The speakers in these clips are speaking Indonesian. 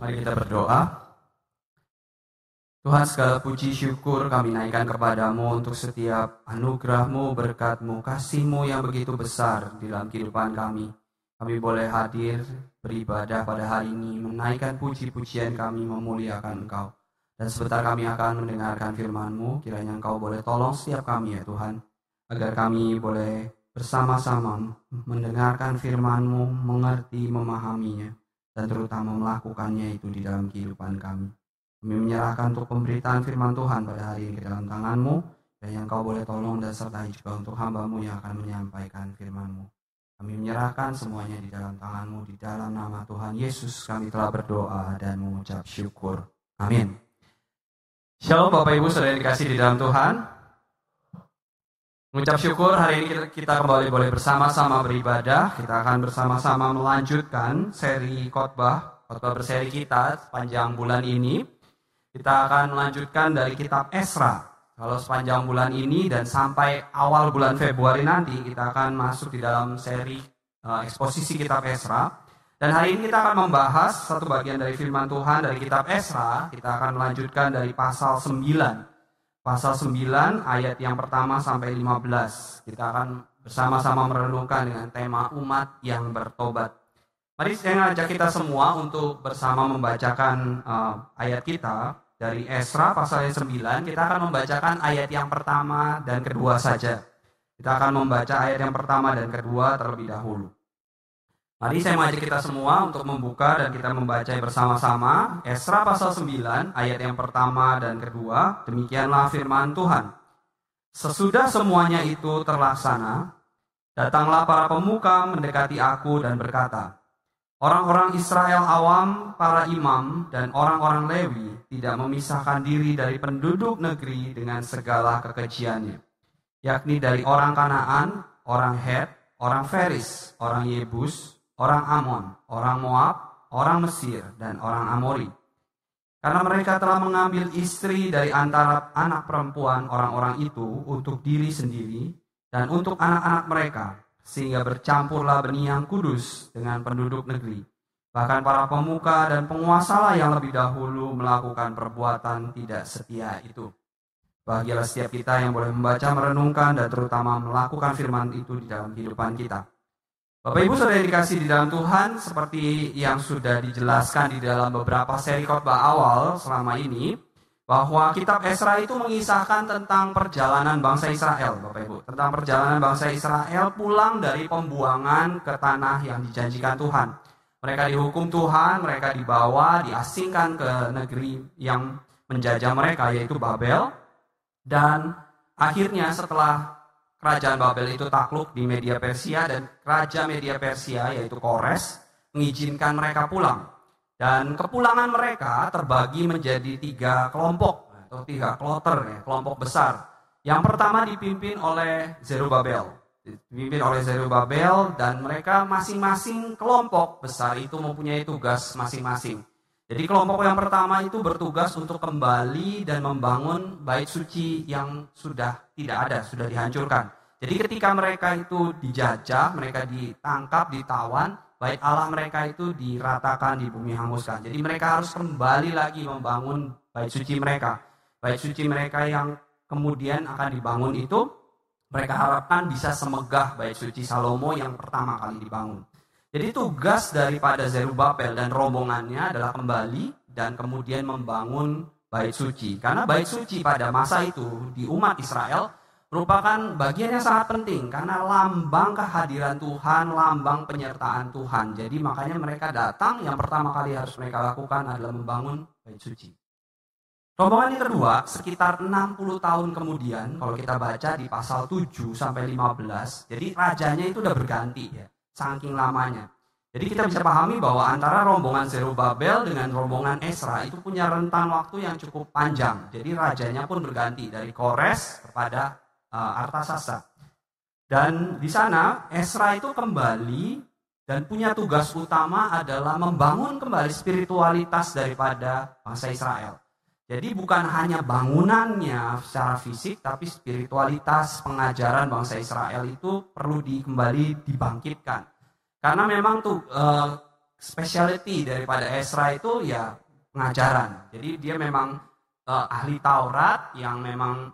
Mari kita berdoa. Tuhan segala puji syukur kami naikkan kepadamu untuk setiap anugerahmu, berkatmu, kasihmu yang begitu besar di dalam kehidupan kami. Kami boleh hadir beribadah pada hari ini, menaikkan puji-pujian kami, memuliakan Engkau. Dan sebentar kami akan mendengarkan firman-Mu, kiranya Engkau boleh tolong setiap kami ya Tuhan, agar kami boleh bersama-sama mendengarkan firman-Mu, mengerti, memahaminya, dan terutama melakukannya itu di dalam kehidupan kami. Kami menyerahkan untuk pemberitaan firman Tuhan pada hari ini ke dalam tangan-Mu, dan yang Kau boleh tolong dan sertai juga untuk hamba-Mu yang akan menyampaikan firman-Mu. Kami menyerahkan semuanya di dalam tangan-Mu, di dalam nama Tuhan Yesus kami telah berdoa dan mengucap syukur. Amin. Shalom Bapak Ibu sudah dikasih di dalam Tuhan. Mengucap syukur hari ini kita kembali boleh bersama-sama beribadah. Kita akan bersama-sama melanjutkan seri khotbah, khotbah berseri kita sepanjang bulan ini. Kita akan melanjutkan dari kitab Esra. Kalau sepanjang bulan ini dan sampai awal bulan Februari nanti kita akan masuk di dalam seri uh, eksposisi kitab Esra. Dan hari ini kita akan membahas satu bagian dari firman Tuhan dari kitab Esra. Kita akan melanjutkan dari pasal 9. Pasal 9 ayat yang pertama sampai 15. Kita akan bersama-sama merenungkan dengan tema umat yang bertobat. Mari saya ngajak kita semua untuk bersama membacakan uh, ayat kita dari Esra pasal 9. Kita akan membacakan ayat yang pertama dan kedua saja. Kita akan membaca ayat yang pertama dan kedua terlebih dahulu. Mari saya mengajak kita semua untuk membuka dan kita membaca bersama-sama Esra pasal 9 ayat yang pertama dan kedua. Demikianlah firman Tuhan. Sesudah semuanya itu terlaksana, datanglah para pemuka mendekati aku dan berkata, Orang-orang Israel awam, para imam, dan orang-orang Lewi tidak memisahkan diri dari penduduk negeri dengan segala kekejiannya, yakni dari orang Kanaan, orang Het, orang Feris, orang Yebus, orang Amon, orang Moab, orang Mesir, dan orang Amori. Karena mereka telah mengambil istri dari antara anak perempuan orang-orang itu untuk diri sendiri dan untuk anak-anak mereka, sehingga bercampurlah benih yang kudus dengan penduduk negeri. Bahkan para pemuka dan penguasa yang lebih dahulu melakukan perbuatan tidak setia itu. Bahagialah setiap kita yang boleh membaca, merenungkan, dan terutama melakukan firman itu di dalam kehidupan kita. Bapak Ibu sudah dikasih di dalam Tuhan seperti yang sudah dijelaskan di dalam beberapa seri khotbah awal selama ini bahwa kitab Esra itu mengisahkan tentang perjalanan bangsa Israel, Bapak Ibu, tentang perjalanan bangsa Israel pulang dari pembuangan ke tanah yang dijanjikan Tuhan. Mereka dihukum Tuhan, mereka dibawa, diasingkan ke negeri yang menjajah mereka yaitu Babel. Dan akhirnya setelah kerajaan Babel itu takluk di media Persia dan raja media Persia yaitu Kores mengizinkan mereka pulang. Dan kepulangan mereka terbagi menjadi tiga kelompok atau tiga kloter ya, kelompok besar. Yang pertama dipimpin oleh Zerubabel, dipimpin oleh Zerubabel dan mereka masing-masing kelompok besar itu mempunyai tugas masing-masing. Jadi kelompok yang pertama itu bertugas untuk kembali dan membangun bait suci yang sudah tidak ada, sudah dihancurkan. Jadi ketika mereka itu dijajah, mereka ditangkap, ditawan, baik Allah mereka itu diratakan di bumi hanguskan. Jadi mereka harus kembali lagi membangun bait suci mereka. Bait suci mereka yang kemudian akan dibangun itu mereka harapkan bisa semegah bait suci Salomo yang pertama kali dibangun. Jadi tugas daripada Zerubabel dan rombongannya adalah kembali dan kemudian membangun bait suci. Karena bait suci pada masa itu di umat Israel merupakan bagian yang sangat penting karena lambang kehadiran Tuhan, lambang penyertaan Tuhan. Jadi makanya mereka datang yang pertama kali harus mereka lakukan adalah membangun bait suci. Rombongan yang kedua, sekitar 60 tahun kemudian, kalau kita baca di pasal 7 sampai 15, jadi rajanya itu udah berganti ya, saking lamanya. Jadi kita bisa pahami bahwa antara rombongan Zerubabel dengan rombongan Esra itu punya rentan waktu yang cukup panjang. Jadi rajanya pun berganti dari Kores kepada uh, Artasasa. Dan di sana Esra itu kembali dan punya tugas utama adalah membangun kembali spiritualitas daripada bangsa Israel. Jadi bukan hanya bangunannya secara fisik, tapi spiritualitas pengajaran bangsa Israel itu perlu di, kembali dibangkitkan. Karena memang tuh eh, specialty daripada Esra itu ya pengajaran. Jadi dia memang uh, ahli Taurat yang memang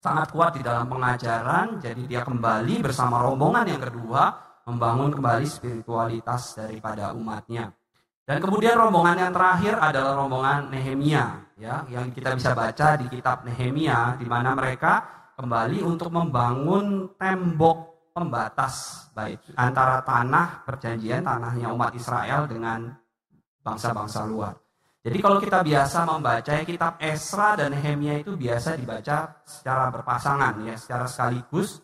sangat kuat di dalam pengajaran. Jadi dia kembali bersama rombongan yang kedua membangun kembali spiritualitas daripada umatnya. Dan kemudian rombongan yang terakhir adalah rombongan Nehemia, ya, yang kita bisa baca di kitab Nehemia, di mana mereka kembali untuk membangun tembok pembatas baik antara tanah perjanjian tanahnya umat Israel dengan bangsa-bangsa luar. Jadi kalau kita biasa membaca kitab Esra dan Nehemia itu biasa dibaca secara berpasangan ya, secara sekaligus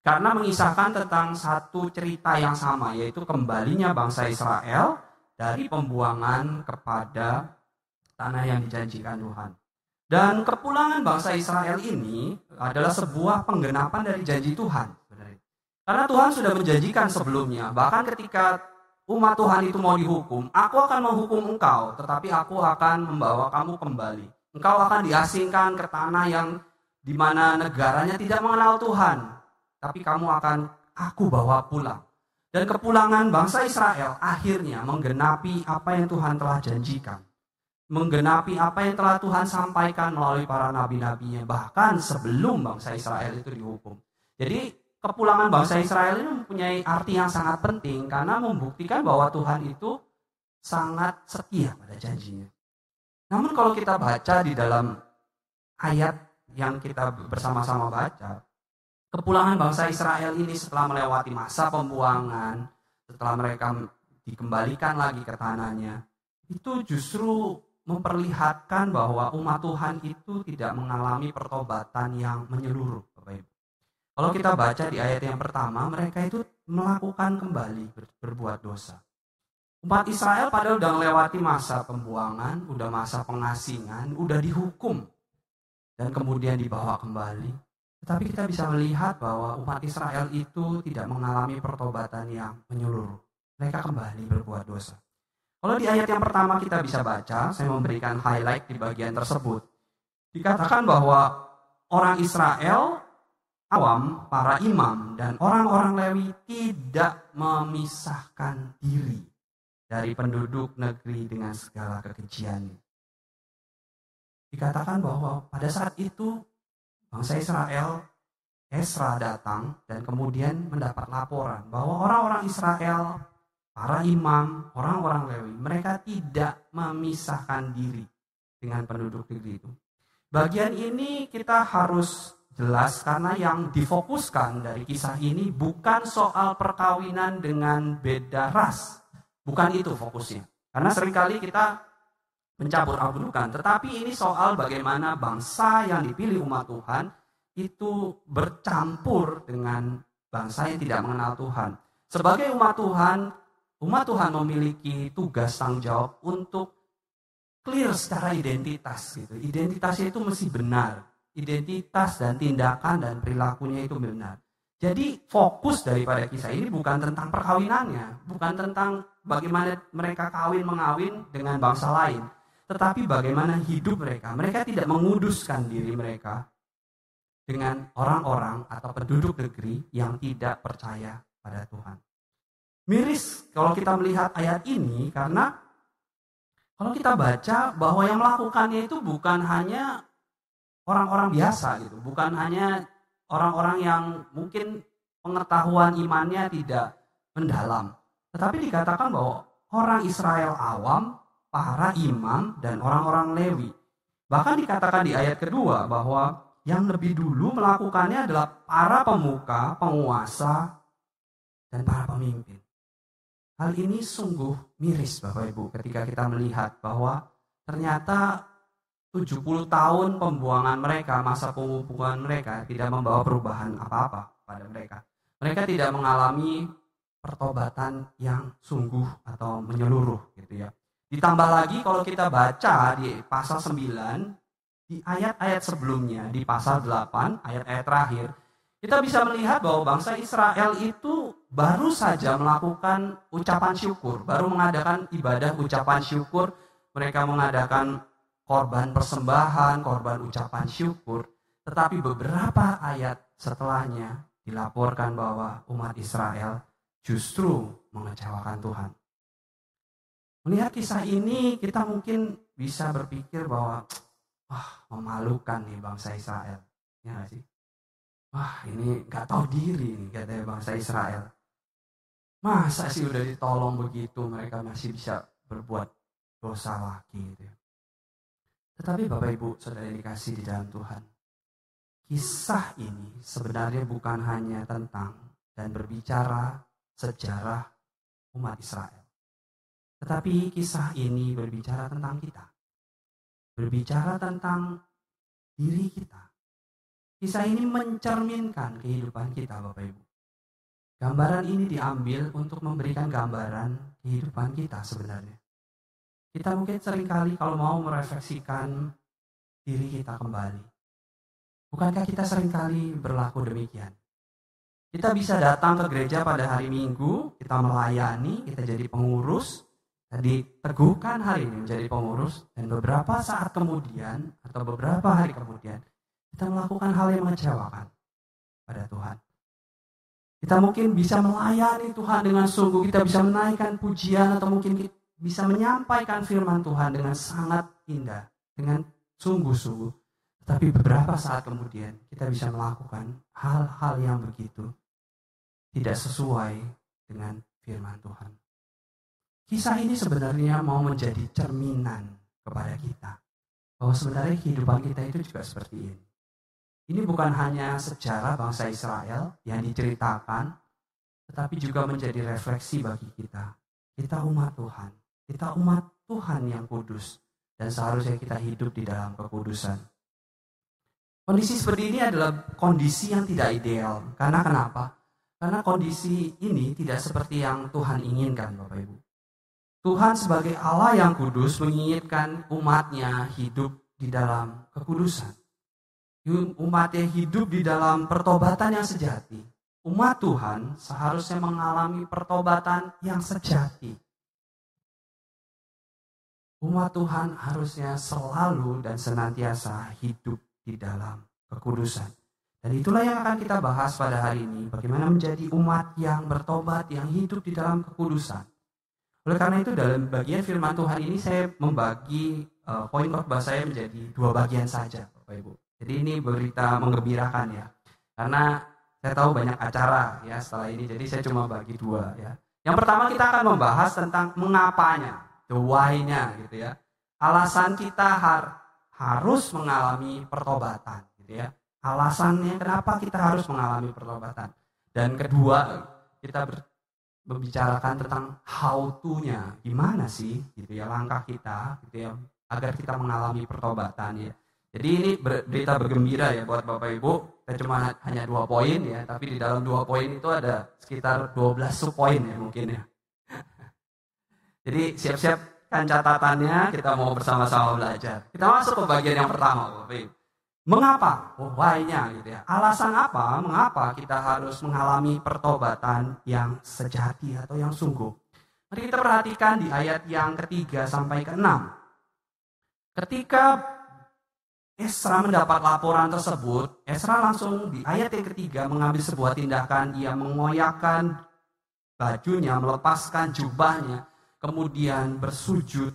karena mengisahkan tentang satu cerita yang sama yaitu kembalinya bangsa Israel dari pembuangan kepada tanah yang dijanjikan Tuhan. Dan kepulangan bangsa Israel ini adalah sebuah penggenapan dari janji Tuhan. Karena Tuhan sudah menjanjikan sebelumnya, bahkan ketika umat Tuhan itu mau dihukum, aku akan menghukum engkau, tetapi aku akan membawa kamu kembali. Engkau akan diasingkan ke tanah yang di mana negaranya tidak mengenal Tuhan, tapi kamu akan aku bawa pulang. Dan kepulangan bangsa Israel akhirnya menggenapi apa yang Tuhan telah janjikan. Menggenapi apa yang telah Tuhan sampaikan melalui para nabi-nabinya. Bahkan sebelum bangsa Israel itu dihukum. Jadi kepulangan bangsa Israel ini mempunyai arti yang sangat penting karena membuktikan bahwa Tuhan itu sangat setia pada janjinya. Namun kalau kita baca di dalam ayat yang kita bersama-sama baca, kepulangan bangsa Israel ini setelah melewati masa pembuangan, setelah mereka dikembalikan lagi ke tanahnya, itu justru memperlihatkan bahwa umat Tuhan itu tidak mengalami pertobatan yang menyeluruh. Kalau kita baca di ayat yang pertama, mereka itu melakukan kembali berbuat dosa. Umat Israel padahal udah melewati masa pembuangan, udah masa pengasingan, udah dihukum. Dan kemudian dibawa kembali. Tetapi kita bisa melihat bahwa umat Israel itu tidak mengalami pertobatan yang menyeluruh. Mereka kembali berbuat dosa. Kalau di ayat yang pertama kita bisa baca, saya memberikan highlight di bagian tersebut. Dikatakan bahwa orang Israel awam, para imam, dan orang-orang Lewi tidak memisahkan diri dari penduduk negeri dengan segala kekejiannya. Dikatakan bahwa pada saat itu bangsa Israel, Esra datang dan kemudian mendapat laporan bahwa orang-orang Israel, para imam, orang-orang Lewi, mereka tidak memisahkan diri dengan penduduk negeri itu. Bagian ini kita harus jelas karena yang difokuskan dari kisah ini bukan soal perkawinan dengan beda ras. Bukan itu fokusnya. Karena sering kali kita mencabur abudukan. Tetapi ini soal bagaimana bangsa yang dipilih umat Tuhan itu bercampur dengan bangsa yang tidak mengenal Tuhan. Sebagai umat Tuhan, umat Tuhan memiliki tugas tanggung jawab untuk clear secara identitas gitu. Identitasnya itu mesti benar identitas dan tindakan dan perilakunya itu benar. Jadi fokus daripada kisah ini bukan tentang perkawinannya, bukan tentang bagaimana mereka kawin mengawin dengan bangsa lain, tetapi bagaimana hidup mereka. Mereka tidak menguduskan diri mereka dengan orang-orang atau penduduk negeri yang tidak percaya pada Tuhan. Miris kalau kita melihat ayat ini karena kalau kita baca bahwa yang melakukannya itu bukan hanya orang-orang biasa gitu, bukan hanya orang-orang yang mungkin pengetahuan imannya tidak mendalam. Tetapi dikatakan bahwa orang Israel awam, para imam, dan orang-orang Lewi. Bahkan dikatakan di ayat kedua bahwa yang lebih dulu melakukannya adalah para pemuka, penguasa, dan para pemimpin. Hal ini sungguh miris Bapak Ibu ketika kita melihat bahwa ternyata 70 tahun pembuangan mereka, masa pembuangan mereka tidak membawa perubahan apa-apa pada mereka. Mereka tidak mengalami pertobatan yang sungguh atau menyeluruh gitu ya. Ditambah lagi kalau kita baca di pasal 9 di ayat-ayat sebelumnya di pasal 8 ayat-ayat terakhir kita bisa melihat bahwa bangsa Israel itu baru saja melakukan ucapan syukur, baru mengadakan ibadah ucapan syukur, mereka mengadakan korban persembahan, korban ucapan syukur. Tetapi beberapa ayat setelahnya dilaporkan bahwa umat Israel justru mengecewakan Tuhan. Melihat kisah ini kita mungkin bisa berpikir bahwa wah memalukan nih bangsa Israel. Ya gak sih? Wah ini gak tahu diri nih katanya bangsa Israel. Masa sih udah ditolong begitu mereka masih bisa berbuat dosa lagi gitu. Ya? Tetapi Bapak Ibu Saudara dikasih di dalam Tuhan. Kisah ini sebenarnya bukan hanya tentang dan berbicara sejarah umat Israel. Tetapi kisah ini berbicara tentang kita. Berbicara tentang diri kita. Kisah ini mencerminkan kehidupan kita Bapak Ibu. Gambaran ini diambil untuk memberikan gambaran kehidupan kita sebenarnya. Kita mungkin sering kali kalau mau merefleksikan diri kita kembali. Bukankah kita sering kali berlaku demikian? Kita bisa datang ke gereja pada hari Minggu, kita melayani, kita jadi pengurus, Tadi teguhkan hari ini menjadi pengurus dan beberapa saat kemudian atau beberapa hari kemudian kita melakukan hal yang mengecewakan pada Tuhan. Kita mungkin bisa melayani Tuhan dengan sungguh, kita bisa menaikkan pujian atau mungkin bisa menyampaikan firman Tuhan dengan sangat indah, dengan sungguh-sungguh. Tapi beberapa saat kemudian kita bisa melakukan hal-hal yang begitu tidak sesuai dengan firman Tuhan. Kisah ini sebenarnya mau menjadi cerminan kepada kita. Bahwa sebenarnya kehidupan kita itu juga seperti ini. Ini bukan hanya sejarah bangsa Israel yang diceritakan, tetapi juga menjadi refleksi bagi kita. Kita umat Tuhan. Kita umat Tuhan yang kudus. Dan seharusnya kita hidup di dalam kekudusan. Kondisi seperti ini adalah kondisi yang tidak ideal. Karena kenapa? Karena kondisi ini tidak seperti yang Tuhan inginkan Bapak Ibu. Tuhan sebagai Allah yang kudus menginginkan umatnya hidup di dalam kekudusan. Umatnya hidup di dalam pertobatan yang sejati. Umat Tuhan seharusnya mengalami pertobatan yang sejati. Umat Tuhan harusnya selalu dan senantiasa hidup di dalam kekudusan. Dan itulah yang akan kita bahas pada hari ini. Bagaimana menjadi umat yang bertobat, yang hidup di dalam kekudusan. Oleh karena itu dalam bagian firman Tuhan ini saya membagi uh, poin khotbah saya menjadi dua bagian saja, Bapak Ibu. Jadi ini berita mengembirakan ya. Karena saya tahu banyak acara ya setelah ini, jadi saya cuma bagi dua ya. Yang pertama kita akan membahas tentang mengapanya, the why-nya gitu ya. Alasan kita har harus mengalami pertobatan gitu ya. Alasannya kenapa kita harus mengalami pertobatan. Dan kedua, kita ber, membicarakan tentang how to-nya, gimana sih gitu ya langkah kita gitu ya agar kita mengalami pertobatan ya. Jadi ini berita bergembira ya buat Bapak Ibu. Kita cuma hanya dua poin ya, tapi di dalam dua poin itu ada sekitar 12 subpoin ya mungkin ya. Jadi siap-siap kan catatannya, kita mau bersama-sama belajar. Kita masuk ke bagian yang pertama Bapak Ibu. Mengapa? Oh, why-nya gitu ya. Alasan apa? Mengapa kita harus mengalami pertobatan yang sejati atau yang sungguh? Mari kita perhatikan di ayat yang ketiga sampai ke enam. Ketika Esra mendapat laporan tersebut, Esra langsung di ayat yang ketiga mengambil sebuah tindakan, ia mengoyakkan bajunya, melepaskan jubahnya, kemudian bersujud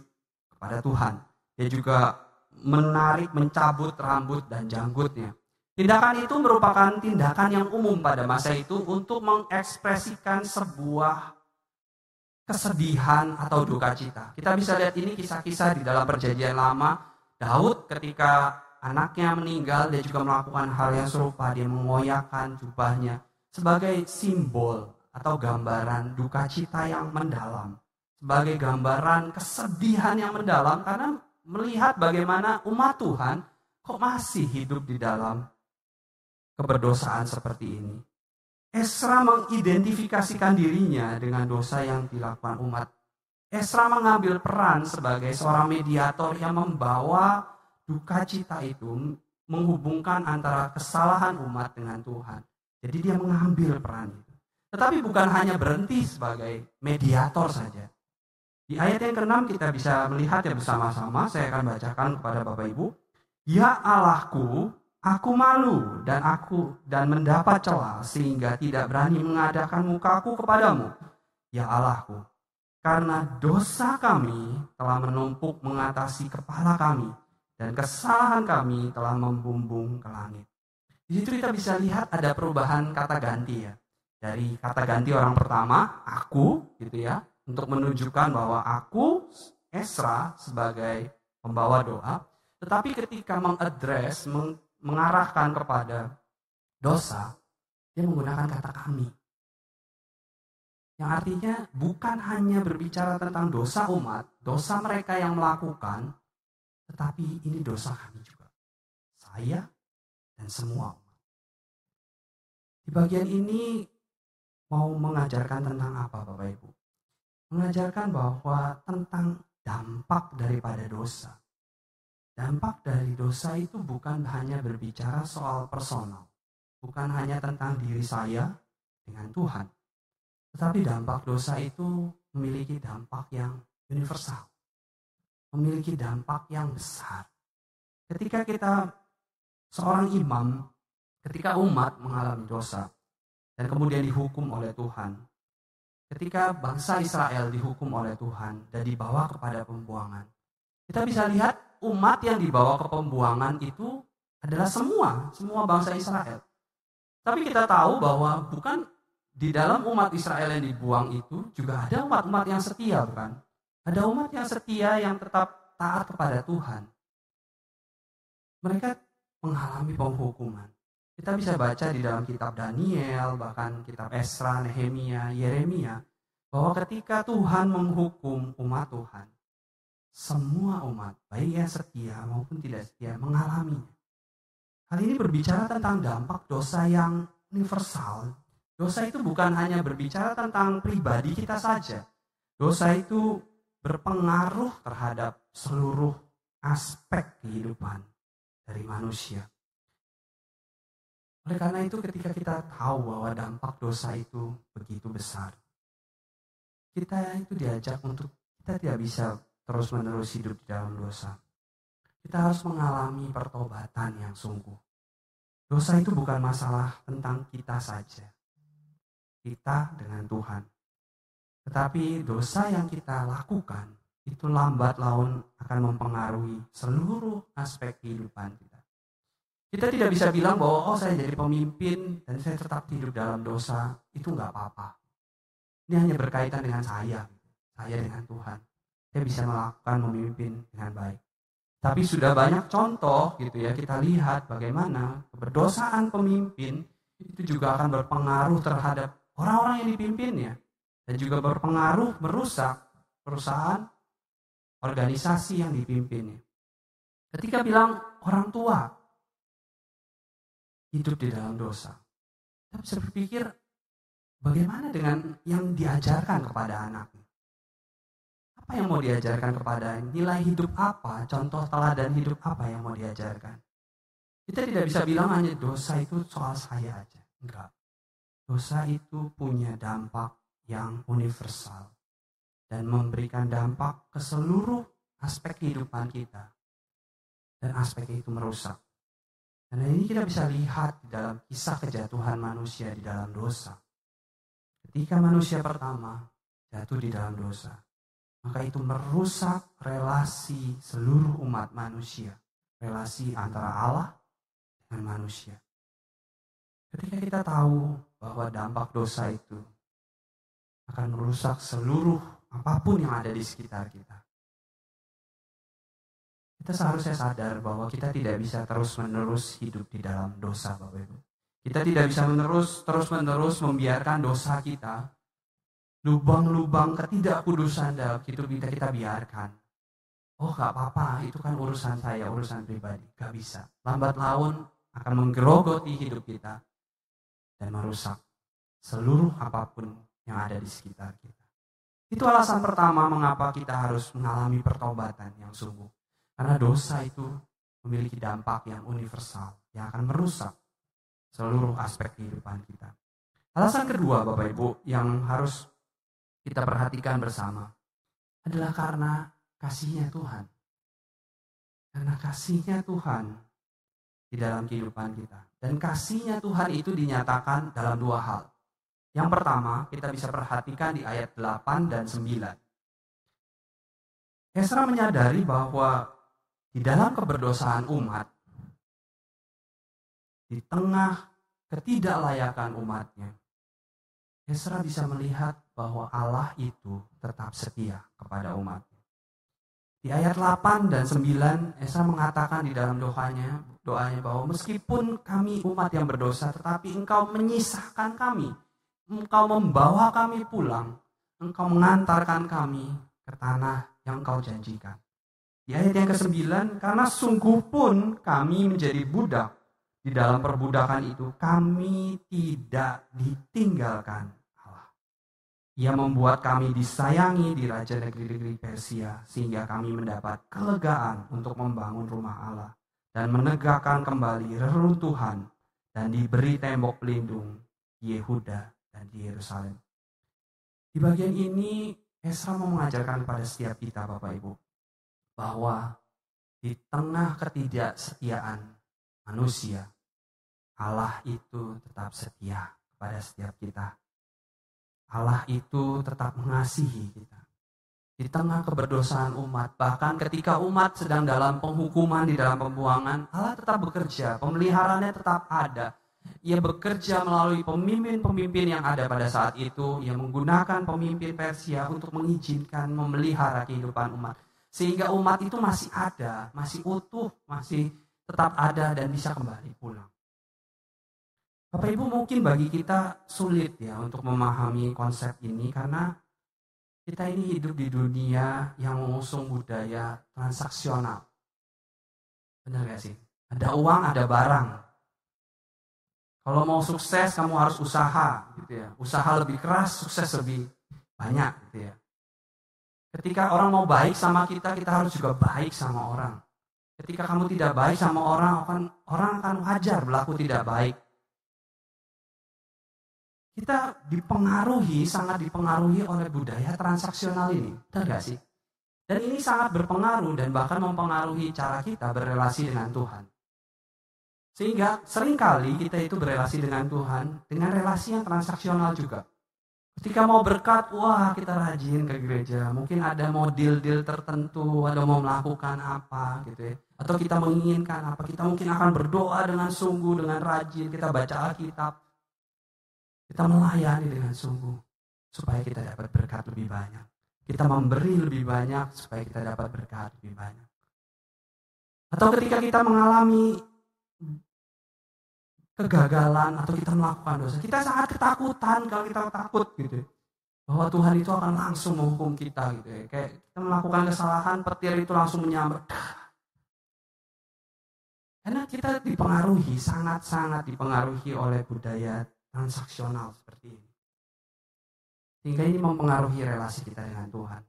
kepada Tuhan. Dia juga menarik, mencabut rambut dan janggutnya. Tindakan itu merupakan tindakan yang umum pada masa itu untuk mengekspresikan sebuah kesedihan atau duka cita. Kita bisa lihat ini kisah-kisah di dalam perjanjian lama. Daud ketika anaknya meninggal, dia juga melakukan hal yang serupa. Dia mengoyakkan jubahnya sebagai simbol atau gambaran duka cita yang mendalam. Sebagai gambaran kesedihan yang mendalam karena melihat bagaimana umat Tuhan kok masih hidup di dalam keberdosaan seperti ini. Esra mengidentifikasikan dirinya dengan dosa yang dilakukan umat. Esra mengambil peran sebagai seorang mediator yang membawa duka cita itu menghubungkan antara kesalahan umat dengan Tuhan. Jadi dia mengambil peran itu. Tetapi bukan hanya berhenti sebagai mediator saja. Di ayat yang ke-6 kita bisa melihat ya bersama-sama, saya akan bacakan kepada Bapak Ibu. Ya Allahku, aku malu dan aku dan mendapat celah sehingga tidak berani mengadakan mukaku kepadamu. Ya Allahku, karena dosa kami telah menumpuk mengatasi kepala kami dan kesalahan kami telah membumbung ke langit. Di situ kita bisa lihat ada perubahan kata ganti ya. Dari kata ganti orang pertama, aku gitu ya, untuk menunjukkan bahwa aku Esra sebagai pembawa doa, tetapi ketika mengadres, mengarahkan kepada dosa, dia menggunakan kata kami. Yang artinya bukan hanya berbicara tentang dosa umat, dosa mereka yang melakukan, tetapi ini dosa kami juga. Saya dan semua umat. Di bagian ini mau mengajarkan tentang apa Bapak Ibu? Mengajarkan bahwa tentang dampak daripada dosa. Dampak dari dosa itu bukan hanya berbicara soal personal. Bukan hanya tentang diri saya dengan Tuhan tetapi dampak dosa itu memiliki dampak yang universal. Memiliki dampak yang besar. Ketika kita seorang imam, ketika umat mengalami dosa dan kemudian dihukum oleh Tuhan, ketika bangsa Israel dihukum oleh Tuhan dan dibawa kepada pembuangan, kita bisa lihat umat yang dibawa ke pembuangan itu adalah semua, semua bangsa Israel. Tapi kita tahu bahwa bukan di dalam umat Israel yang dibuang itu juga ada umat-umat yang setia, bukan? Ada umat yang setia yang tetap taat kepada Tuhan. Mereka mengalami penghukuman. Kita bisa baca di dalam kitab Daniel, bahkan kitab Esra, Nehemia, Yeremia, bahwa ketika Tuhan menghukum umat Tuhan, semua umat, baik yang setia maupun tidak setia, mengalaminya. Hal ini berbicara tentang dampak dosa yang universal Dosa itu bukan hanya berbicara tentang pribadi kita saja. Dosa itu berpengaruh terhadap seluruh aspek kehidupan dari manusia. Oleh karena itu ketika kita tahu bahwa dampak dosa itu begitu besar, kita itu diajak untuk kita tidak bisa terus-menerus hidup di dalam dosa. Kita harus mengalami pertobatan yang sungguh. Dosa itu bukan masalah tentang kita saja, kita dengan Tuhan. Tetapi dosa yang kita lakukan itu lambat laun akan mempengaruhi seluruh aspek kehidupan kita. Kita tidak bisa bilang bahwa oh saya jadi pemimpin dan saya tetap hidup dalam dosa, itu nggak apa-apa. Ini hanya berkaitan dengan saya, saya dengan Tuhan. Saya bisa melakukan memimpin dengan baik. Tapi sudah banyak contoh gitu ya, kita lihat bagaimana keberdosaan pemimpin itu juga akan berpengaruh terhadap orang-orang yang dipimpinnya dan juga berpengaruh merusak perusahaan organisasi yang dipimpinnya. Ketika bilang orang tua hidup di dalam dosa, kita bisa berpikir bagaimana dengan yang diajarkan kepada anak? Apa yang mau diajarkan kepada nilai hidup apa, contoh teladan hidup apa yang mau diajarkan? Kita tidak bisa bilang hanya dosa itu soal saya aja. Enggak. Dosa itu punya dampak yang universal dan memberikan dampak ke seluruh aspek kehidupan kita. Dan aspek itu merusak. Dan ini kita bisa lihat dalam kisah kejatuhan manusia di dalam dosa. Ketika manusia pertama jatuh di dalam dosa, maka itu merusak relasi seluruh umat manusia. Relasi antara Allah dengan manusia. Ketika kita tahu bahwa dampak dosa itu akan merusak seluruh apa pun yang ada di sekitar kita. Kita seharusnya sadar bahwa kita tidak bisa terus-menerus hidup di dalam dosa, Bapak Ibu. Kita tidak bisa menerus terus-menerus membiarkan dosa kita, lubang-lubang ketidakkudusan dalam hidup kita kita biarkan. Oh gak apa-apa, itu kan urusan saya, urusan pribadi. Gak bisa. Lambat laun akan menggerogoti hidup kita dan merusak seluruh apa pun yang ada di sekitar kita. Itu alasan pertama mengapa kita harus mengalami pertobatan yang sungguh. Karena dosa itu memiliki dampak yang universal yang akan merusak seluruh aspek kehidupan kita. Alasan kedua Bapak Ibu yang harus kita perhatikan bersama adalah karena kasihnya Tuhan. Karena kasihnya Tuhan di dalam kehidupan kita. Dan kasihnya Tuhan itu dinyatakan dalam dua hal. Yang pertama, kita bisa perhatikan di ayat 8 dan 9. Esra menyadari bahwa di dalam keberdosaan umat, di tengah ketidaklayakan umatnya, Esra bisa melihat bahwa Allah itu tetap setia kepada umat. Di ayat 8 dan 9, Esra mengatakan di dalam doanya, doanya bahwa meskipun kami umat yang berdosa, tetapi engkau menyisahkan kami. Engkau membawa kami pulang. Engkau mengantarkan kami ke tanah yang engkau janjikan. Di ayat yang ke-9, karena sungguh pun kami menjadi budak. Di dalam perbudakan itu, kami tidak ditinggalkan ia membuat kami disayangi di raja negeri-negeri Persia sehingga kami mendapat kelegaan untuk membangun rumah Allah dan menegakkan kembali reruntuhan dan diberi tembok pelindung Yehuda dan Yerusalem. Di bagian ini Esra mau mengajarkan kepada setiap kita Bapak Ibu bahwa di tengah ketidaksetiaan manusia Allah itu tetap setia kepada setiap kita Allah itu tetap mengasihi kita. Di tengah keberdosaan umat, bahkan ketika umat sedang dalam penghukuman, di dalam pembuangan, Allah tetap bekerja, pemeliharaannya tetap ada. Ia bekerja melalui pemimpin-pemimpin yang ada pada saat itu. Ia menggunakan pemimpin Persia untuk mengizinkan memelihara kehidupan umat. Sehingga umat itu masih ada, masih utuh, masih tetap ada dan bisa kembali pulang. Bapak Ibu mungkin bagi kita sulit ya untuk memahami konsep ini karena kita ini hidup di dunia yang mengusung budaya transaksional. Benar gak sih? Ada uang, ada barang. Kalau mau sukses kamu harus usaha gitu ya. Usaha lebih keras, sukses lebih banyak gitu ya. Ketika orang mau baik sama kita, kita harus juga baik sama orang. Ketika kamu tidak baik sama orang, orang akan wajar berlaku tidak baik kita dipengaruhi, sangat dipengaruhi oleh budaya transaksional ini. Benar gak sih? Dan ini sangat berpengaruh dan bahkan mempengaruhi cara kita berrelasi dengan Tuhan. Sehingga sering kali kita itu berrelasi dengan Tuhan dengan relasi yang transaksional juga. Ketika mau berkat, wah kita rajin ke gereja. Mungkin ada mau deal-deal tertentu, ada mau melakukan apa gitu ya. Atau kita menginginkan apa, kita mungkin akan berdoa dengan sungguh, dengan rajin, kita baca Alkitab kita melayani dengan sungguh supaya kita dapat berkat lebih banyak. Kita memberi lebih banyak supaya kita dapat berkat lebih banyak. Atau ketika kita mengalami kegagalan atau kita melakukan dosa, kita sangat ketakutan kalau kita takut gitu. Bahwa Tuhan itu akan langsung menghukum kita gitu ya. Kayak kita melakukan kesalahan, petir itu langsung menyambar. Karena kita dipengaruhi, sangat-sangat dipengaruhi oleh budaya transaksional seperti ini. Sehingga ini mempengaruhi relasi kita dengan Tuhan.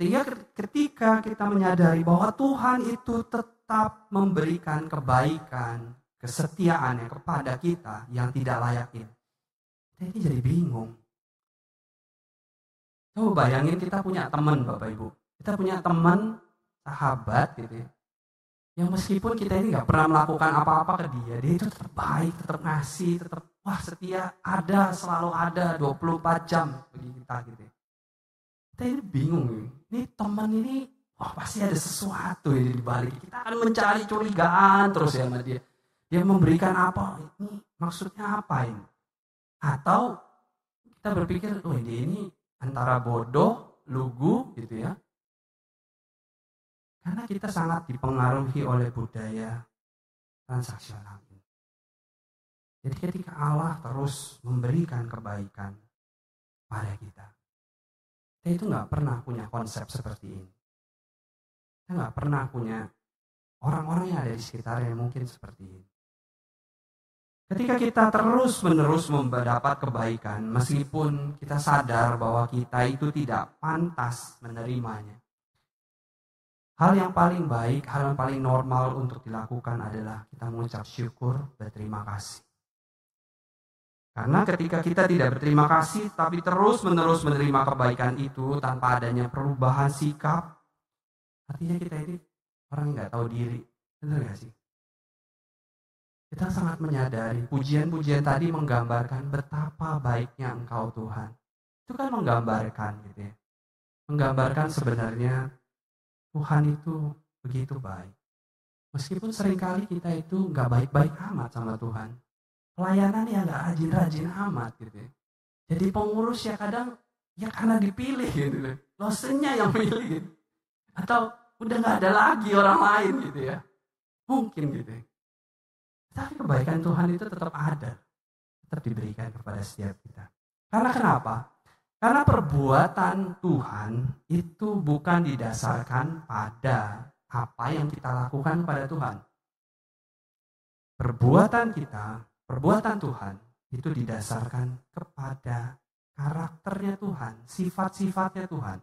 Sehingga ketika kita menyadari bahwa Tuhan itu tetap memberikan kebaikan, kesetiaannya kepada kita yang tidak layak. Kita ini jadi bingung. Coba bayangin kita punya teman Bapak Ibu. Kita punya teman, sahabat gitu ya yang meskipun kita ini nggak pernah melakukan apa-apa ke dia, dia itu tetap baik, tetap ngasih, tetap wah setia, ada, selalu ada 24 jam bagi kita gitu. Ya. Kita ini bingung ini teman ini wah pasti ada sesuatu di balik. Kita akan mencari curigaan terus ya sama dia. Dia memberikan apa? Ini maksudnya apa ini? Atau kita berpikir, oh dia ini antara bodoh, lugu gitu ya, karena kita sangat dipengaruhi oleh budaya transaksional. Jadi ketika Allah terus memberikan kebaikan pada kita, kita itu nggak pernah punya konsep seperti ini. Kita nggak pernah punya orang-orang yang ada di sekitar yang mungkin seperti ini. Ketika kita terus menerus mendapat kebaikan, meskipun kita sadar bahwa kita itu tidak pantas menerimanya, Hal yang paling baik, hal yang paling normal untuk dilakukan adalah kita mengucap syukur, berterima kasih. Karena ketika kita tidak berterima kasih, tapi terus-menerus menerima kebaikan itu tanpa adanya perubahan sikap, artinya kita ini orang nggak tahu diri. Benar gak sih? Kita sangat menyadari pujian-pujian tadi menggambarkan betapa baiknya Engkau Tuhan. Itu kan menggambarkan gitu ya. Menggambarkan sebenarnya Tuhan itu begitu baik. Meskipun sering kali kita itu nggak baik-baik amat sama Tuhan. Pelayanan ya nggak rajin-rajin amat gitu ya. Jadi pengurus ya kadang ya karena dipilih gitu loh. Losennya yang gitu. Atau udah nggak ada lagi orang lain gitu ya. Mungkin gitu ya. Tapi kebaikan Tuhan itu tetap ada. Tetap diberikan kepada setiap kita. Karena kenapa? Karena perbuatan Tuhan itu bukan didasarkan pada apa yang kita lakukan pada Tuhan. Perbuatan kita, perbuatan Tuhan itu didasarkan kepada karakternya Tuhan, sifat-sifatnya Tuhan.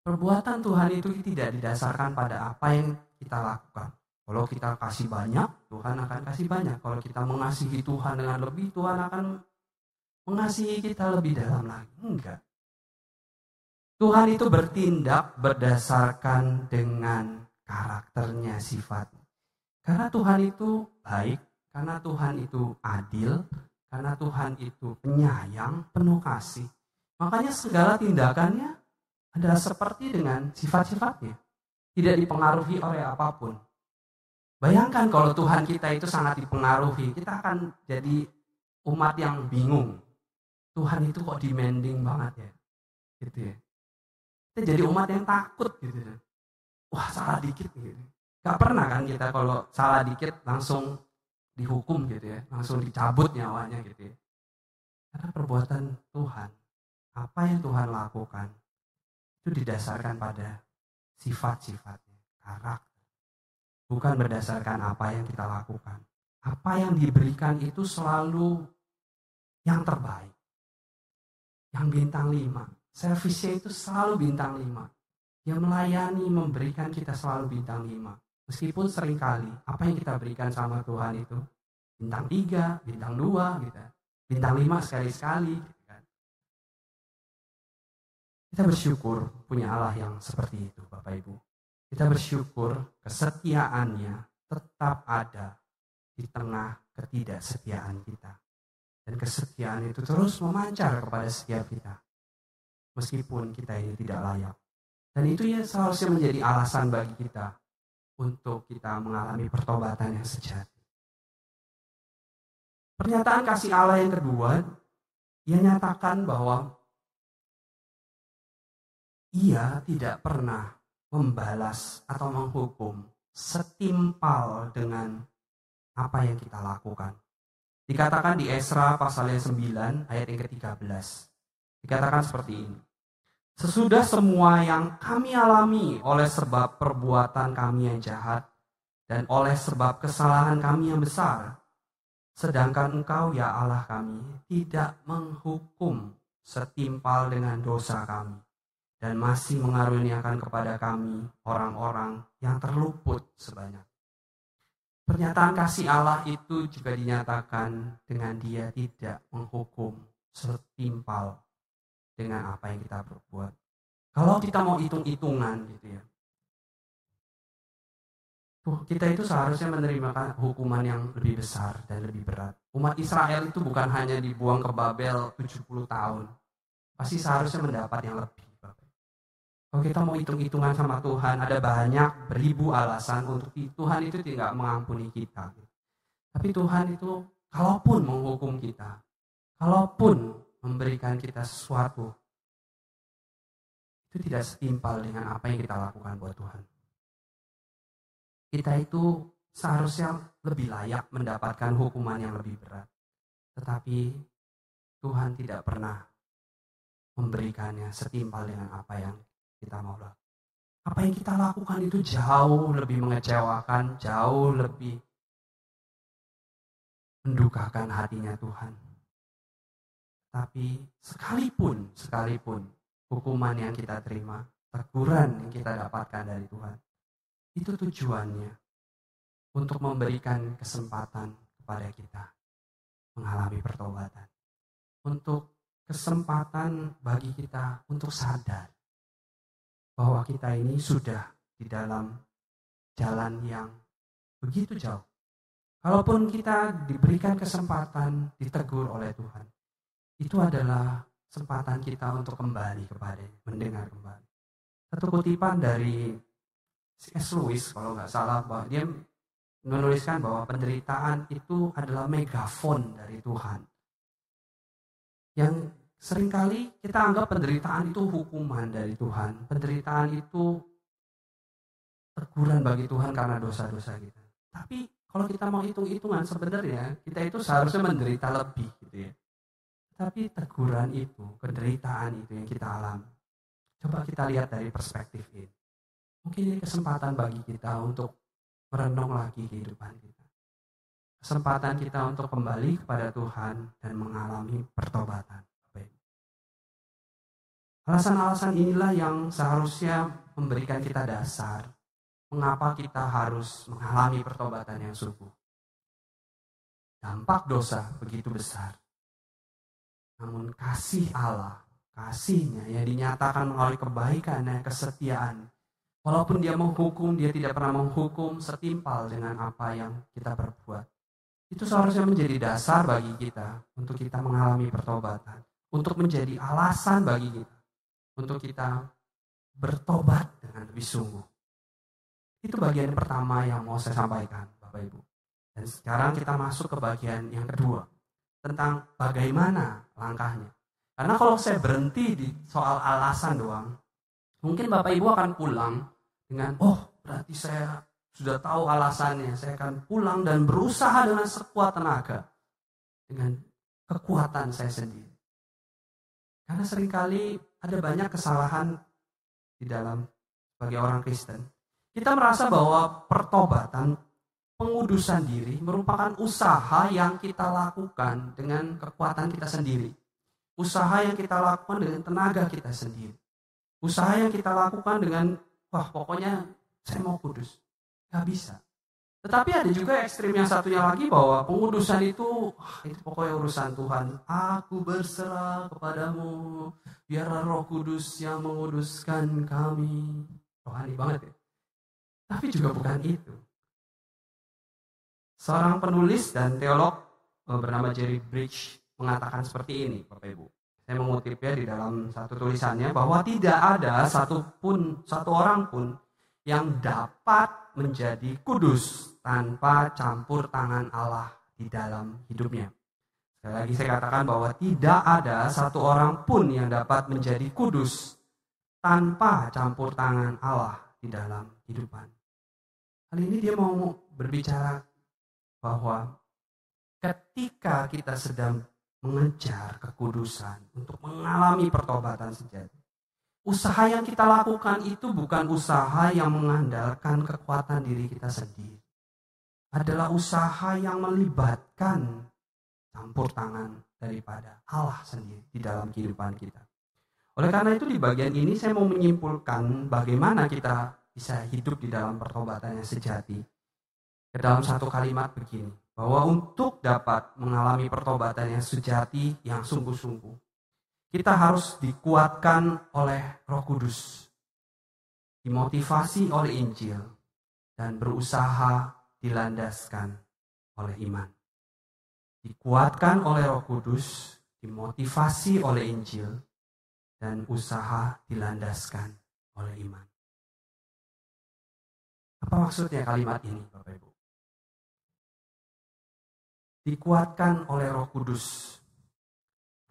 Perbuatan Tuhan itu tidak didasarkan pada apa yang kita lakukan. Kalau kita kasih banyak, Tuhan akan kasih banyak. Kalau kita mengasihi Tuhan dengan lebih, Tuhan akan mengasihi kita lebih dalam lagi. Enggak. Tuhan itu bertindak berdasarkan dengan karakternya, sifat. Karena Tuhan itu baik, karena Tuhan itu adil, karena Tuhan itu penyayang, penuh kasih. Makanya segala tindakannya adalah seperti dengan sifat-sifatnya. Tidak dipengaruhi oleh apa pun. Bayangkan kalau Tuhan kita itu sangat dipengaruhi, kita akan jadi umat yang bingung. Tuhan itu kok demanding banget ya. Gitu ya. Kita jadi umat yang takut gitu ya. Wah salah dikit gitu. Gak pernah kan kita kalau salah dikit langsung dihukum gitu ya. Langsung dicabut nyawanya gitu ya. Karena perbuatan Tuhan, apa yang Tuhan lakukan, itu didasarkan pada sifat-sifatnya, karakter bukan berdasarkan apa yang kita lakukan. Apa yang diberikan itu selalu yang terbaik. Yang bintang lima. Servisnya itu selalu bintang lima. Yang melayani, memberikan kita selalu bintang lima. Meskipun sering kali apa yang kita berikan sama Tuhan itu bintang tiga, bintang dua, gitu. Bintang lima sekali-sekali. Gitu kan. Kita bersyukur punya Allah yang seperti itu Bapak Ibu. Kita bersyukur kesetiaannya tetap ada di tengah ketidaksetiaan kita. Dan kesetiaan itu terus memancar kepada setiap kita. Meskipun kita ini tidak layak. Dan itu ya seharusnya menjadi alasan bagi kita untuk kita mengalami pertobatan yang sejati. Pernyataan kasih Allah yang kedua, ia nyatakan bahwa ia tidak pernah membalas atau menghukum setimpal dengan apa yang kita lakukan. Dikatakan di Esra pasal yang 9 ayat yang ke-13. Dikatakan seperti ini. Sesudah semua yang kami alami oleh sebab perbuatan kami yang jahat dan oleh sebab kesalahan kami yang besar, sedangkan engkau ya Allah kami tidak menghukum setimpal dengan dosa kami dan masih mengaruniakan kepada kami orang-orang yang terluput sebanyak. Pernyataan kasih Allah itu juga dinyatakan dengan dia tidak menghukum setimpal dengan apa yang kita berbuat. Kalau kita mau hitung-hitungan gitu ya. Kita itu seharusnya menerima hukuman yang lebih besar dan lebih berat. Umat Israel itu bukan hanya dibuang ke Babel 70 tahun. Pasti seharusnya mendapat yang lebih. Kalau kita mau hitung-hitungan sama Tuhan, ada banyak beribu alasan untuk Tuhan itu tidak mengampuni kita. Tapi Tuhan itu, kalaupun menghukum kita, kalaupun memberikan kita sesuatu, itu tidak setimpal dengan apa yang kita lakukan buat Tuhan. Kita itu seharusnya lebih layak mendapatkan hukuman yang lebih berat. Tetapi Tuhan tidak pernah memberikannya setimpal dengan apa yang kita mau lakukan. Apa yang kita lakukan itu jauh lebih mengecewakan, jauh lebih mendukakan hatinya Tuhan. Tapi sekalipun, sekalipun hukuman yang kita terima, teguran yang kita dapatkan dari Tuhan, itu tujuannya untuk memberikan kesempatan kepada kita mengalami pertobatan. Untuk kesempatan bagi kita untuk sadar bahwa kita ini sudah di dalam jalan yang begitu jauh. Kalaupun kita diberikan kesempatan ditegur oleh Tuhan, itu adalah kesempatan kita untuk kembali kepada mendengar kembali. satu kutipan dari C.S. Lewis kalau nggak salah bahwa dia menuliskan bahwa penderitaan itu adalah megafon dari Tuhan. Yang sering kali kita anggap penderitaan itu hukuman dari Tuhan. Penderitaan itu teguran bagi Tuhan karena dosa-dosa kita. Tapi kalau kita mau hitung-hitungan sebenarnya kita itu seharusnya menderita lebih gitu ya. Tapi teguran itu, penderitaan itu yang kita alami. Coba kita lihat dari perspektif ini. Mungkin ini kesempatan bagi kita untuk merenung lagi kehidupan kita. Kesempatan kita untuk kembali kepada Tuhan dan mengalami pertobatan. Alasan-alasan inilah yang seharusnya memberikan kita dasar mengapa kita harus mengalami pertobatan yang sungguh. Dampak dosa begitu besar. Namun kasih Allah kasihnya yang dinyatakan melalui kebaikan dan kesetiaan. Walaupun dia menghukum, dia tidak pernah menghukum setimpal dengan apa yang kita perbuat. Itu seharusnya menjadi dasar bagi kita untuk kita mengalami pertobatan. Untuk menjadi alasan bagi kita. Untuk kita bertobat dengan lebih sungguh. Itu bagian pertama yang mau saya sampaikan, Bapak Ibu. Dan sekarang kita masuk ke bagian yang kedua. Tentang bagaimana langkahnya. Karena kalau saya berhenti di soal alasan doang, mungkin Bapak Ibu akan pulang dengan, oh berarti saya sudah tahu alasannya. Saya akan pulang dan berusaha dengan sekuat tenaga. Dengan kekuatan saya sendiri. Karena sering kali ada banyak kesalahan di dalam sebagai orang Kristen. Kita merasa bahwa pertobatan, pengudusan diri merupakan usaha yang kita lakukan dengan kekuatan kita sendiri. Usaha yang kita lakukan dengan tenaga kita sendiri. Usaha yang kita lakukan dengan, wah pokoknya saya mau kudus. Gak bisa. Tetapi ada juga ekstrim yang satunya lagi bahwa pengudusan itu, wah, itu pokoknya urusan Tuhan. Aku berserah kepadamu, biarlah roh kudus yang menguduskan kami. Rohani banget ya. Tapi juga bukan itu. Seorang penulis dan teolog eh, bernama Jerry Bridge mengatakan seperti ini, Bapak Ibu. Saya mengutipnya di dalam satu tulisannya bahwa tidak ada satupun satu orang pun yang dapat menjadi kudus tanpa campur tangan Allah di dalam hidupnya. Sekali lagi saya katakan bahwa tidak ada satu orang pun yang dapat menjadi kudus tanpa campur tangan Allah di dalam kehidupan. Kali ini dia mau berbicara bahwa ketika kita sedang mengejar kekudusan, untuk mengalami pertobatan sejati. Usaha yang kita lakukan itu bukan usaha yang mengandalkan kekuatan diri kita sendiri. Adalah usaha yang melibatkan campur tangan daripada Allah sendiri di dalam kehidupan kita. Oleh karena itu di bagian ini saya mau menyimpulkan bagaimana kita bisa hidup di dalam pertobatan yang sejati. Ke dalam satu kalimat begini bahwa untuk dapat mengalami pertobatan yang sejati, yang sungguh-sungguh, kita harus dikuatkan oleh Roh Kudus, dimotivasi oleh Injil, dan berusaha dilandaskan oleh iman. Dikuatkan oleh Roh Kudus, dimotivasi oleh Injil, dan usaha dilandaskan oleh iman. Apa maksudnya kalimat ini, Bapak Ibu? dikuatkan oleh Roh Kudus.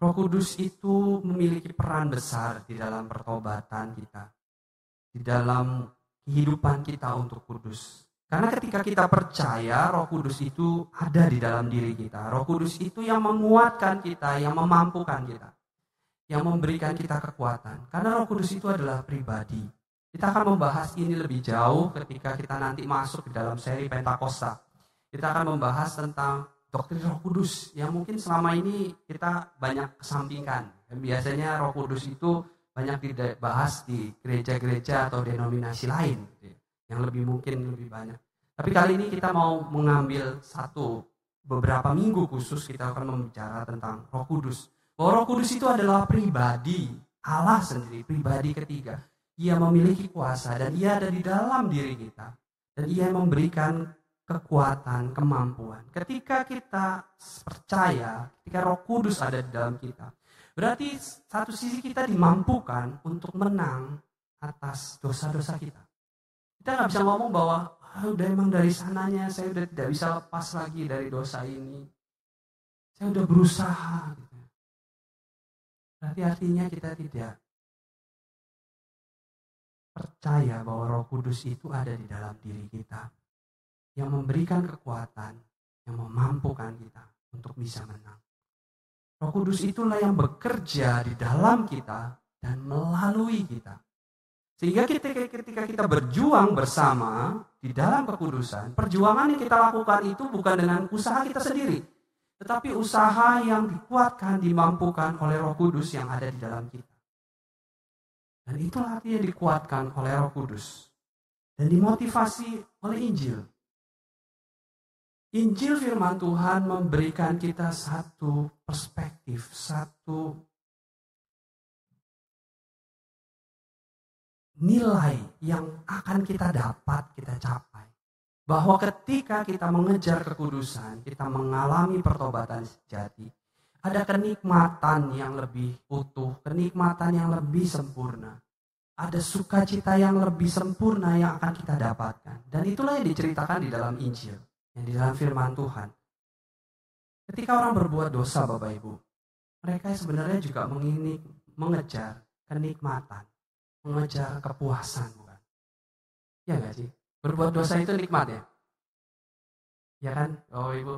Roh Kudus itu memiliki peran besar di dalam pertobatan kita, di dalam kehidupan kita untuk kudus. Karena ketika kita percaya Roh Kudus itu ada di dalam diri kita. Roh Kudus itu yang menguatkan kita, yang memampukan kita. Yang memberikan kita kekuatan. Karena Roh Kudus itu adalah pribadi. Kita akan membahas ini lebih jauh ketika kita nanti masuk di dalam seri Pentakosta. Kita akan membahas tentang doktrin Roh Kudus yang mungkin selama ini kita banyak kesampingkan. Dan biasanya Roh Kudus itu banyak dibahas di gereja-gereja atau denominasi lain gitu ya, yang lebih mungkin lebih banyak. Tapi kali ini kita mau mengambil satu beberapa minggu khusus kita akan membicara tentang Roh Kudus. Bahwa Roh Kudus itu adalah pribadi Allah sendiri, pribadi ketiga. Ia memiliki kuasa dan ia ada di dalam diri kita. Dan ia memberikan kekuatan, kemampuan. Ketika kita percaya, ketika Roh Kudus ada di dalam kita, berarti satu sisi kita dimampukan untuk menang atas dosa-dosa kita. Kita nggak bisa ngomong bahwa ah, udah emang dari sananya saya udah tidak bisa lepas lagi dari dosa ini. Saya udah berusaha. Gitu. Berarti artinya kita tidak percaya bahwa Roh Kudus itu ada di dalam diri kita yang memberikan kekuatan, yang memampukan kita untuk bisa menang. Roh Kudus itulah yang bekerja di dalam kita dan melalui kita. Sehingga ketika, kita berjuang bersama di dalam kekudusan, perjuangan yang kita lakukan itu bukan dengan usaha kita sendiri, tetapi usaha yang dikuatkan, dimampukan oleh Roh Kudus yang ada di dalam kita. Dan itulah artinya dikuatkan oleh Roh Kudus dan dimotivasi oleh Injil. Injil firman Tuhan memberikan kita satu perspektif, satu nilai yang akan kita dapat, kita capai. Bahwa ketika kita mengejar kekudusan, kita mengalami pertobatan sejati, ada kenikmatan yang lebih utuh, kenikmatan yang lebih sempurna. Ada sukacita yang lebih sempurna yang akan kita dapatkan. Dan itulah yang diceritakan di dalam Injil, yang di dalam firman Tuhan. Ketika orang berbuat dosa Bapak Ibu, mereka sebenarnya juga menginik, mengejar kenikmatan mengejar kepuasan bukan? Ya nggak sih? Berbuat dosa itu nikmat ya? Ya kan? Oh ibu,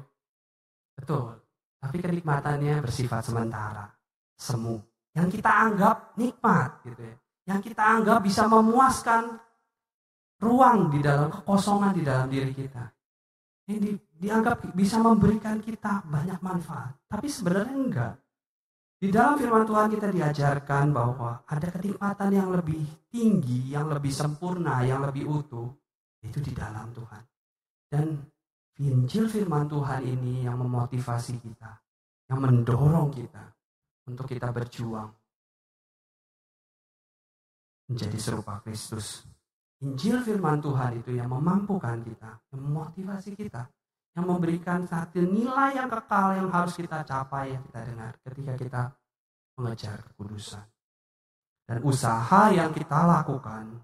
betul. Tapi kenikmatannya bersifat sementara, semu. Yang kita anggap nikmat gitu ya. Yang kita anggap bisa memuaskan ruang di dalam kekosongan di dalam diri kita. Ini dianggap bisa memberikan kita banyak manfaat. Tapi sebenarnya enggak. Di dalam firman Tuhan kita diajarkan bahwa ada kenikmatan yang lebih tinggi, yang lebih sempurna, yang lebih utuh. Itu di dalam Tuhan. Dan Injil firman Tuhan ini yang memotivasi kita, yang mendorong kita untuk kita berjuang menjadi serupa Kristus. Injil firman Tuhan itu yang memampukan kita, yang memotivasi kita yang memberikan satu nilai yang kekal yang harus kita capai yang kita dengar ketika kita mengejar kekudusan. Dan usaha yang kita lakukan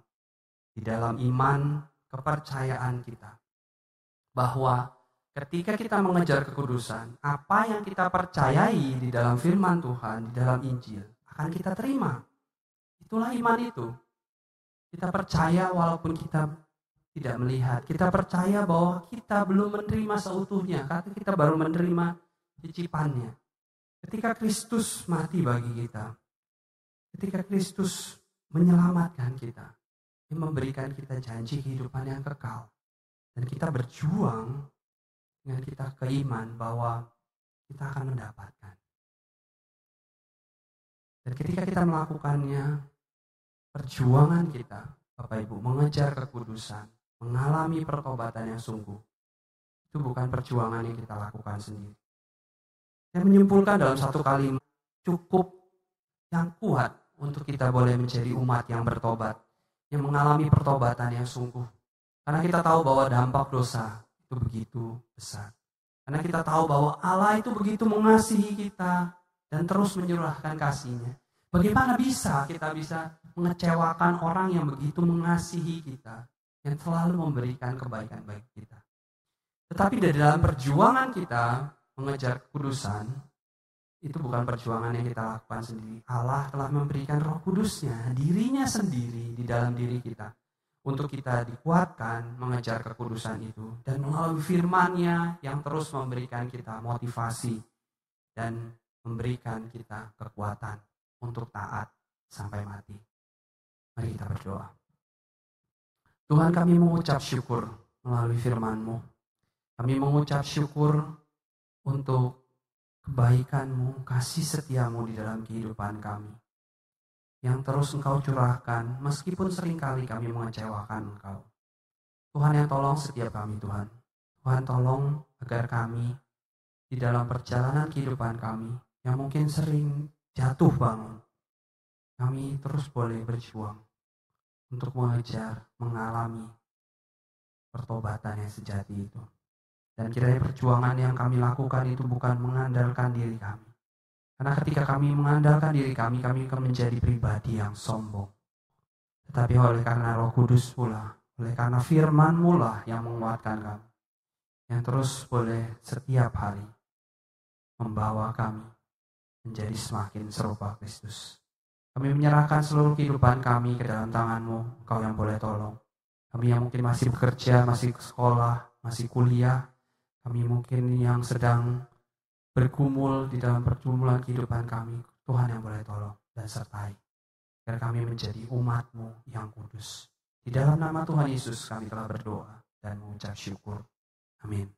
di dalam iman kepercayaan kita bahwa ketika kita mengejar kekudusan, apa yang kita percayai di dalam firman Tuhan, di dalam Injil akan kita terima. Itulah iman itu. Kita percaya walaupun kita tidak melihat. Kita percaya bahwa kita belum menerima seutuhnya, karena kita baru menerima cicipannya. Ketika Kristus mati bagi kita, ketika Kristus menyelamatkan kita, yang memberikan kita janji kehidupan yang kekal, dan kita berjuang dengan kita keiman bahwa kita akan mendapatkan. Dan ketika kita melakukannya, perjuangan kita, Bapak Ibu, mengejar kekudusan, mengalami pertobatan yang sungguh. Itu bukan perjuangan yang kita lakukan sendiri. Saya menyimpulkan dalam satu kalimat cukup yang kuat untuk kita boleh menjadi umat yang bertobat, yang mengalami pertobatan yang sungguh. Karena kita tahu bahwa dampak dosa itu begitu besar. Karena kita tahu bahwa Allah itu begitu mengasihi kita dan terus menyurahkan kasihnya. Bagaimana bisa kita bisa mengecewakan orang yang begitu mengasihi kita, yang selalu memberikan kebaikan bagi kita. Tetapi dari dalam perjuangan kita mengejar kekudusan, itu bukan perjuangan yang kita lakukan sendiri. Allah telah memberikan roh kudusnya, dirinya sendiri di dalam diri kita. Untuk kita dikuatkan mengejar kekudusan itu. Dan melalui firmannya yang terus memberikan kita motivasi dan memberikan kita kekuatan untuk taat sampai mati. Mari kita berdoa. Tuhan kami mengucap syukur melalui firman-Mu. Kami mengucap syukur untuk kebaikan-Mu, kasih setiamu di dalam kehidupan kami. Yang terus Engkau curahkan meskipun sering kali kami mengecewakan Engkau. Tuhan yang tolong setiap kami Tuhan. Tuhan tolong agar kami di dalam perjalanan kehidupan kami yang mungkin sering jatuh bangun. Kami terus boleh berjuang untuk mengejar, mengalami pertobatan yang sejati itu. Dan kiranya perjuangan yang kami lakukan itu bukan mengandalkan diri kami. Karena ketika kami mengandalkan diri kami, kami akan menjadi pribadi yang sombong. Tetapi oleh karena roh kudus pula, oleh karena firman-Mu lah yang menguatkan kami. Yang terus boleh setiap hari membawa kami menjadi semakin serupa Kristus. Kami menyerahkan seluruh kehidupan kami ke dalam tangan-Mu, Engkau yang boleh tolong. Kami yang mungkin masih bekerja, masih sekolah, masih kuliah, kami mungkin yang sedang bergumul di dalam pergumulan kehidupan kami, Tuhan yang boleh tolong dan sertai. Agar kami menjadi umat-Mu yang kudus. Di dalam nama Tuhan Yesus kami telah berdoa dan mengucap syukur. Amin.